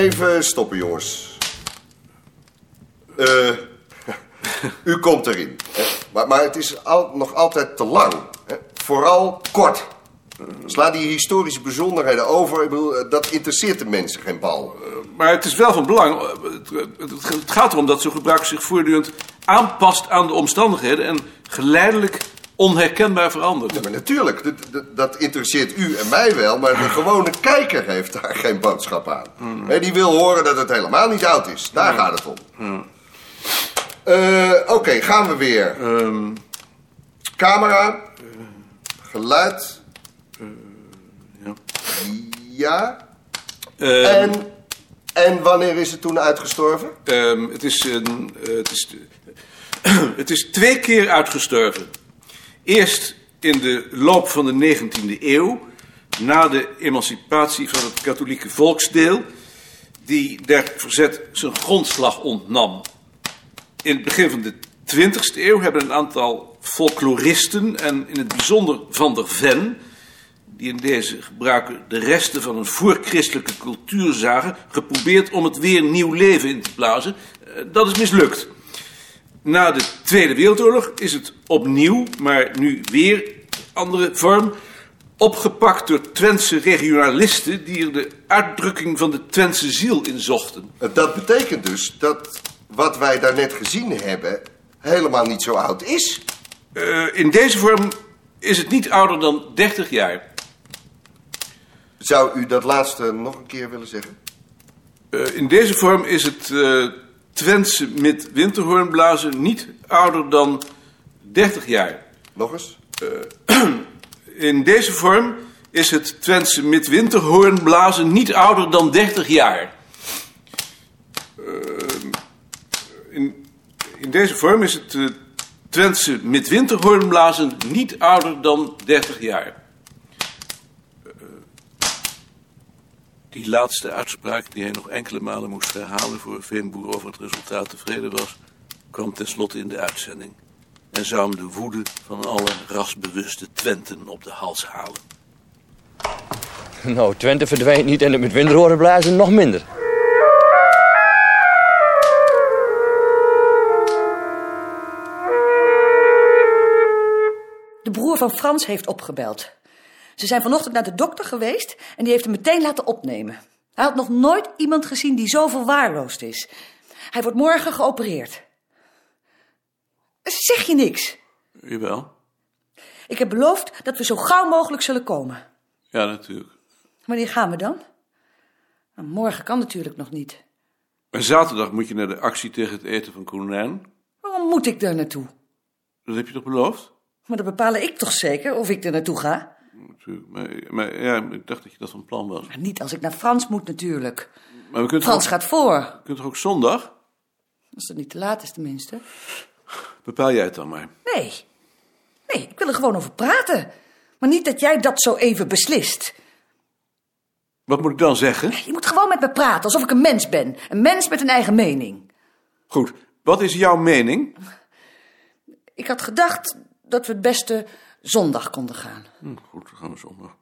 even, stoppen, jongens. Eh, u komt erin. Maar, maar het is nog altijd te lang. Vooral kort. Sla die historische bijzonderheden over. Ik bedoel, eh, dat interesseert de mensen geen bal. Maar het is wel van belang. eh, het gaat erom dat zo'n gebruik zich voortdurend aanpast aan de omstandigheden en geleidelijk onherkenbaar verandert. Ja, maar natuurlijk, dat, dat, dat interesseert u en mij wel, maar de gewone kijker heeft daar geen boodschap aan. Hè, die wil horen dat het helemaal niet oud is. Daar gaat het om. Eh, Oké, gaan we weer. Ehm, Camera. Geluid. ja. Ja. Ehm, En, en wanneer is het toen uitgestorven? Ehm, het, is eh, het, is, het is twee keer uitgestorven. Eerst in de loop van de 19e eeuw, na de emancipatie van het katholieke volksdeel, die der verzet zijn grondslag ontnam. In het begin van de 20e eeuw hebben een aantal folkloristen en in het bijzonder Van der Ven, die in deze gebruiken de resten van een voorchristelijke cultuur zagen, geprobeerd om het weer nieuw leven in te blazen. Eh, Dat is mislukt. Na de Tweede Wereldoorlog is het opnieuw, maar nu weer andere vorm, opgepakt door Twentse regionalisten die er de uitdrukking van de Twentse ziel in zochten. Dat betekent dus dat wat wij daarnet gezien hebben helemaal niet zo oud is. Eh, in deze vorm is het niet ouder dan 30 jaar. Zou u dat laatste nog een keer willen zeggen? Eh, in deze vorm is het eh Twentse met winterhoornblazen niet ouder dan 30 jaar. Nog eens? In deze vorm is het Twentse met winterhoornblazen niet ouder dan 30 jaar. Ehm, in, in deze vorm is het eh, Twentse met winterhoornblazen niet ouder dan 30 jaar. Die laatste uitspraak, die hij nog enkele malen moest herhalen voor Veenboer over het resultaat tevreden was, kwam tenslotte in de uitzending en zou hem de woede van alle rasbewuste Twenten op de hals halen. Nou, Twente verdwijnt niet en het met winterhoren blazen nog minder. De broer van Frans heeft opgebeld. Ze zijn vanochtend naar de dokter geweest en die heeft hem meteen laten opnemen. Hij had nog nooit iemand gezien die zo verwaarloosd is. Hij wordt morgen geopereerd. Zeg je niks? Jawel. Ik heb beloofd dat we zo gauw mogelijk zullen komen. Ja, natuurlijk. Wanneer gaan we dan? Nou, morgen kan natuurlijk nog niet. En zaterdag moet je naar de actie tegen het eten van konijn. Waarom moet ik daar naartoe? Dat heb je toch beloofd? Maar dat bepaal ik toch zeker of ik er naartoe ga? Natuurlijk. Maar, maar ja, ik dacht dat je dat van plan was. Maar niet als ik naar Frans moet natuurlijk. Maar we kunnen Frans toch, gaat voor. we kunnen toch ook zondag? Als het niet te laat is tenminste. Bepaal jij het dan maar. Nee. Nee, ik wil er gewoon over praten. Maar niet dat jij dat zo even beslist. Wat moet ik dan zeggen? Je moet gewoon met me praten, alsof ik een mens ben. Een mens met een eigen mening. Goed, wat is jouw mening? Ik had gedacht dat we het beste zondag konden gaan. Hm, goed, dan gaan we zondag.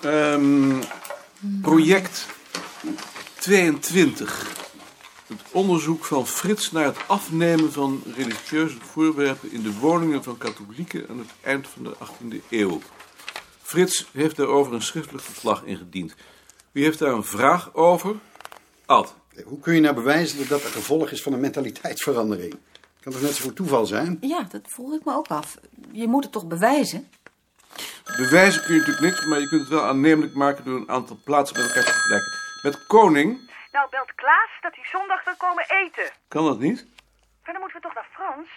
Ehm, project 22. Het onderzoek van Frits naar het afnemen van religieuze voorwerpen in de woningen van katholieken aan het eind van de 18e eeuw. Frits heeft daarover een schriftelijk verslag ingediend. Wie heeft daar een vraag over? Ad. Hoe kun je nou bewijzen dat dat een gevolg is van een mentaliteitsverandering? Kan toch net zo voor toeval zijn? Ja, dat vroeg ik me ook af. Je moet het toch bewijzen? Bewijzen kun je natuurlijk niks, maar je kunt het wel aannemelijk maken door een aantal plaatsen met elkaar te vergelijken. Met koning Nou belt Klaas dat hij zondag wil komen eten. kan dat niet. Maar dan moeten we toch naar Frans?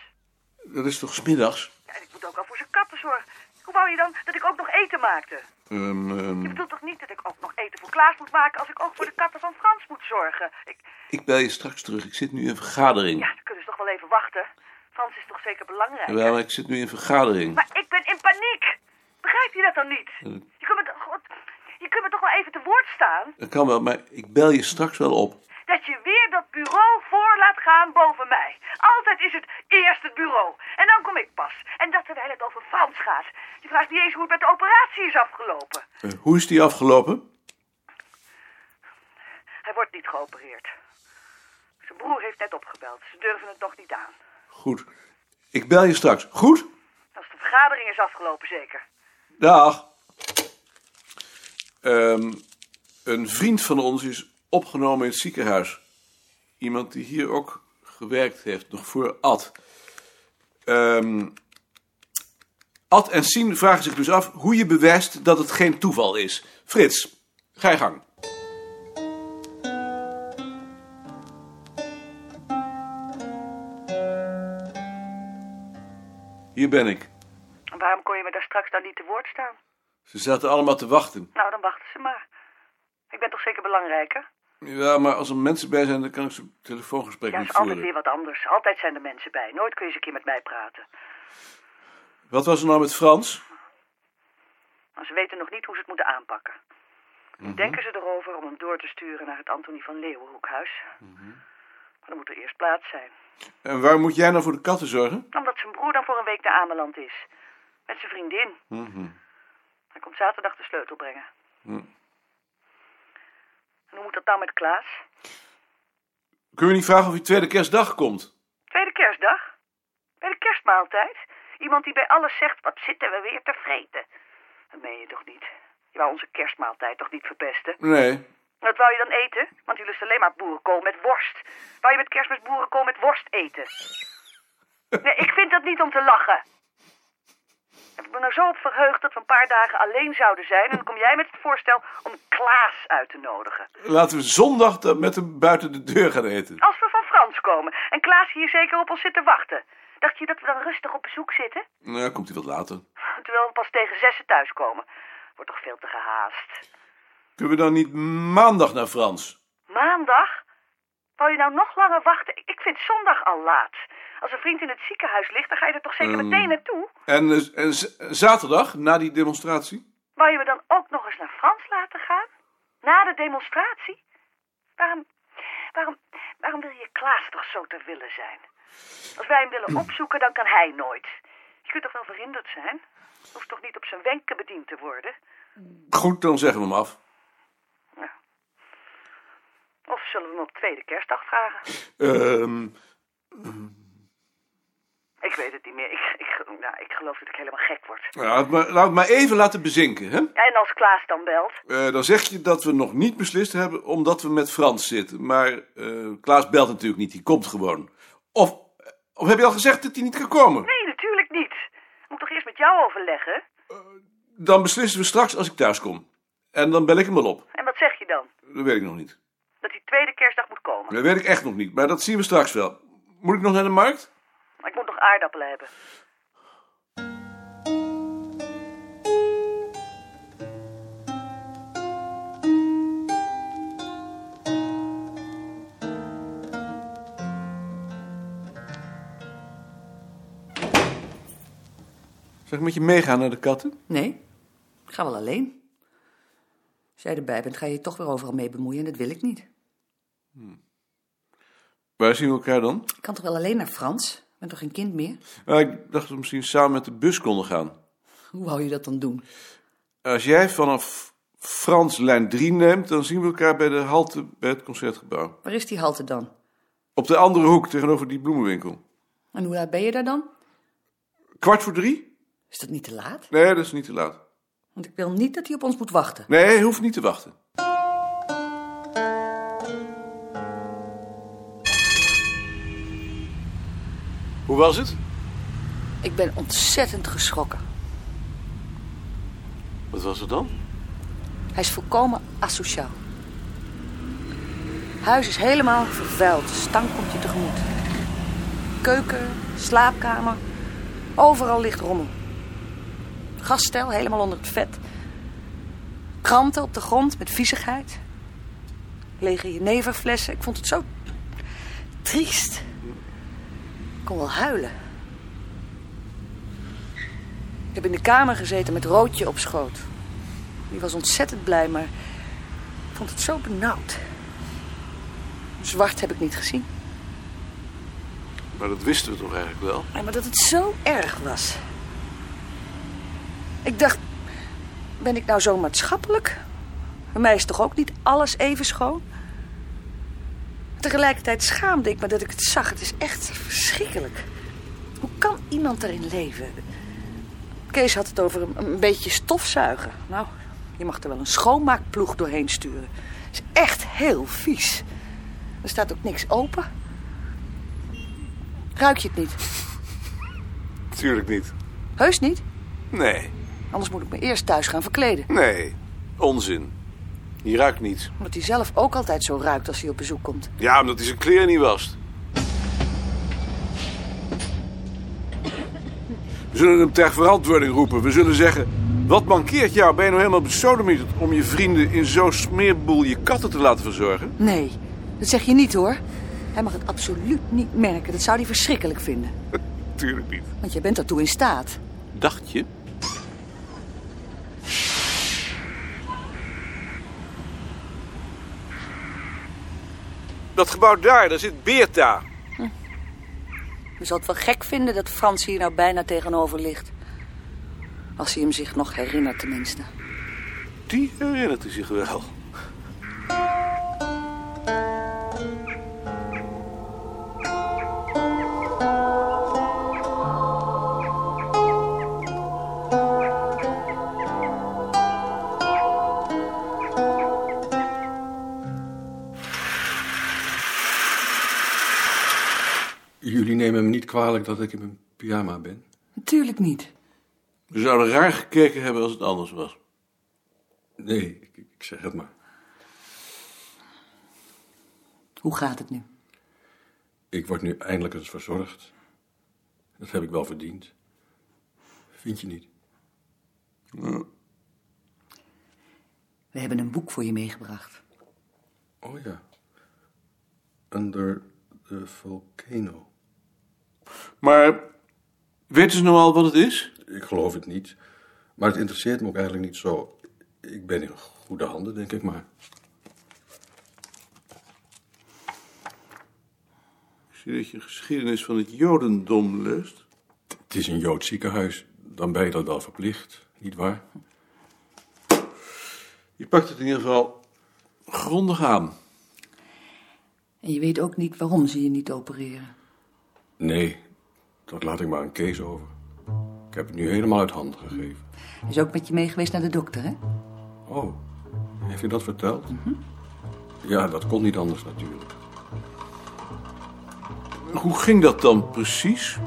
Dat is toch smiddags? Ja, en ik moet ook al voor zijn katten zorgen. Hoe wou je dan dat ik ook nog eten maakte? Ehm, ehm, Je bedoelt toch niet dat ik ook nog eten voor Klaas moet maken als ik ook voor de katten van Frans moet zorgen? Ik, ik bel je straks terug. Ik zit nu in vergadering. ja, dan kunnen ze toch wel even wachten. Frans is toch zeker belangrijk? Wel, ik zit nu in vergadering. Maar ik ben in paniek. Begrijp je dat dan niet? Je kunt me, toch- God, je kunt me toch wel even te woord staan? Dat kan wel, maar ik bel je straks wel op gaan boven mij. Altijd is het eerst het bureau. En dan kom ik pas. En dat terwijl het over Frans gaat. Je vraagt niet eens hoe het met de operatie is afgelopen. Eh, hoe is die afgelopen? Hij wordt niet geopereerd. Zijn broer heeft net opgebeld. Ze durven het nog niet aan. Goed. Ik bel je straks. Goed? Als de vergadering is afgelopen, zeker. Dag. Ehm, een vriend van ons is opgenomen in het ziekenhuis. Iemand die hier ook gewerkt heeft, nog voor Ad. Ehm, Ad en Sien vragen zich dus af hoe je bewijst dat het geen toeval is. Frits, ga je gang. Hier ben ik. Waarom kon je me daar straks dan niet te woord staan? Ze zaten allemaal te wachten. Nou, dan wachten ze maar. Ik ben toch zeker belangrijker? Ja, maar als er mensen bij zijn, dan kan ik zo'n telefoongesprek Ja, niet is altijd voeren. weer wat anders. Altijd zijn er mensen bij. Nooit kun je eens een keer met mij praten. Wat was er nou met Frans? Maar ze weten nog niet hoe ze het moeten aanpakken. Mhm. Denken ze erover om hem door te sturen naar het Antonie van Leeuwenhoekhuis? Mhm. Maar dan moet er eerst plaats zijn. En waar moet jij nou voor de katten zorgen? Omdat zijn broer dan voor een week naar Ameland is. Met zijn vriendin. Mhm. Hij komt zaterdag de sleutel brengen. En hoe moet dat nou met Klaas? Kun je niet vragen of hij tweede kerstdag komt? Tweede kerstdag? Bij de kerstmaaltijd? Iemand die bij alles zegt, wat zitten we weer te vreten? Dat meen je toch niet? Je wou onze kerstmaaltijd toch niet verpesten? Nee. Wat wou je dan eten? Want je lust alleen maar boerenkool met worst. Wou je met kerstmis boerenkool met worst eten? Nee, ik vind dat niet om te lachen. Me nou zo op verheugd dat we een paar dagen alleen zouden zijn... en dan kom jij met het voorstel om Klaas uit te nodigen. Laten we zondag dan met hem buiten de deur gaan eten. Als we van Frans komen en Klaas hier zeker op ons zit te wachten. Dacht je dat we dan rustig op bezoek zitten? Nou, komt hij wat later. Terwijl we pas tegen zessen thuiskomen. Wordt toch veel te gehaast. Kunnen we dan niet maandag naar Frans? Maandag? Wou je nou nog langer wachten? Ik vind zondag al laat. Als een vriend in het ziekenhuis ligt, dan ga je er toch zeker Ehm. meteen naartoe? En, eh, en zaterdag, na die demonstratie? Wou je me dan ook nog eens naar Frans laten gaan? Na de demonstratie? Waarom, waarom, waarom wil je Klaas toch zo te willen zijn? Als wij hem willen opzoeken, dan kan hij nooit. Je kunt toch wel verhinderd zijn? Hoeft toch niet op zijn wenken bediend te worden? Goed, dan zeggen we hem af. Of zullen we hem op tweede kerstdag vragen? Ehm, Ik weet het niet meer. Ik, ik, nou, ik geloof dat ik helemaal gek word. ja, laat, maar, laat het maar even laten bezinken, hè? En als Klaas dan belt? Eh, dan zeg je dat we nog niet beslist hebben omdat we met Frans zitten. Maar eh, Klaas belt natuurlijk niet, die komt gewoon. Of, of heb je al gezegd dat hij niet kan komen? Nee, natuurlijk niet. Ik moet toch eerst met jou overleggen? Dan beslissen we straks als ik thuis kom. En dan bel ik hem wel op. En wat zeg je dan? Dat weet ik nog niet. Dat hij tweede kerstdag moet komen. Dat weet ik echt nog niet, maar dat zien we straks wel. Moet ik nog naar de markt? Maar ik moet nog aardappelen hebben. Zal ik met je meegaan naar de katten? Nee, ik ga wel alleen. Als jij erbij bent, ga je je toch weer overal mee bemoeien en dat wil ik niet. Waar zien we elkaar dan? Ik kan toch wel alleen naar Frans? Ik ben toch geen kind meer? Nou, ik dacht dat we misschien samen met de bus konden gaan. Hoe wou je dat dan doen? Als jij vanaf Frans lijn 3 neemt, dan zien we elkaar bij de halte bij het concertgebouw. Waar is die halte dan? Op de andere hoek tegenover die bloemenwinkel. En hoe laat ben je daar dan? Kwart voor drie? Is dat niet te laat? Nee, dat is niet te laat. Want ik wil niet dat hij op ons moet wachten. Nee, hij hoeft niet te wachten. Hoe was het? Ik ben ontzettend geschrokken. Wat was het dan? Hij is volkomen asociaal. Huis is helemaal vervuild. Stank komt je tegemoet. Keuken, slaapkamer. Overal ligt rommel. Gasstel helemaal onder het vet. Kranten op de grond met viezigheid. Lege jeneverflessen. Ik vond het zo triest. Ik kon wel huilen. Ik heb in de kamer gezeten met Roodje op schoot. Die was ontzettend blij, maar ik vond het zo benauwd. Zwart heb ik niet gezien. Maar dat wisten we toch eigenlijk wel? Nee, maar dat het zo erg was. Ik dacht, ben ik nou zo maatschappelijk? Bij mij is toch ook niet alles even schoon? Tegelijkertijd schaamde ik me dat ik het zag. Het is echt verschrikkelijk. Hoe kan iemand erin leven? Kees had het over een, een beetje stofzuigen. Nou, je mag er wel een schoonmaakploeg doorheen sturen. Het is echt heel vies. Er staat ook niks open. Ruik je het niet? Tuurlijk niet. Heus niet? Nee, Anders moet ik me eerst thuis gaan verkleden. nee. Onzin. Die ruikt niet. Omdat hij zelf ook altijd zo ruikt als hij op bezoek komt. Ja, omdat hij zijn kleren niet wast. We zullen hem ter verantwoording roepen. We zullen zeggen... Wat mankeert jou? Ben je nou helemaal besodemieterd om je vrienden in zo'n smeerboel je katten te laten verzorgen? Nee, dat zeg je niet hoor. Hij mag het absoluut niet merken. Dat zou hij verschrikkelijk vinden. Tuurlijk niet. Want jij bent daartoe in staat. Dacht je? Dat gebouw daar, daar zit Beerta. Je zal het wel gek vinden dat Frans hier nou bijna tegenover ligt. Als hij hem zich nog herinnert tenminste. Die herinnert hij zich wel. Kwalijk dat ik in mijn pyjama ben. Natuurlijk niet. We zouden raar gekeken hebben als het anders was. Nee, ik, ik zeg het maar. Hoe gaat het nu? Ik word nu eindelijk eens verzorgd. Dat heb ik wel verdiend. Vind je niet? We hebben een boek voor je meegebracht. Oh ja. Under the volcano. Maar weten ze nou al wat het is? Ik geloof het niet. Maar het interesseert me ook eigenlijk niet zo. Ik ben in goede handen, denk ik maar. Ik zie dat je geschiedenis van het Jodendom leest. Het is een Joods ziekenhuis. Dan ben je dat wel verplicht, niet waar? Je pakt het in ieder geval grondig aan. En je weet ook niet waarom ze je niet opereren. Nee, dat laat ik maar aan Kees over. Ik heb het nu helemaal uit handen gegeven. Hij is ook met je mee geweest naar de dokter, hè? Oh, heeft je dat verteld? Ja, dat kon niet anders natuurlijk. Hoe ging dat dan precies?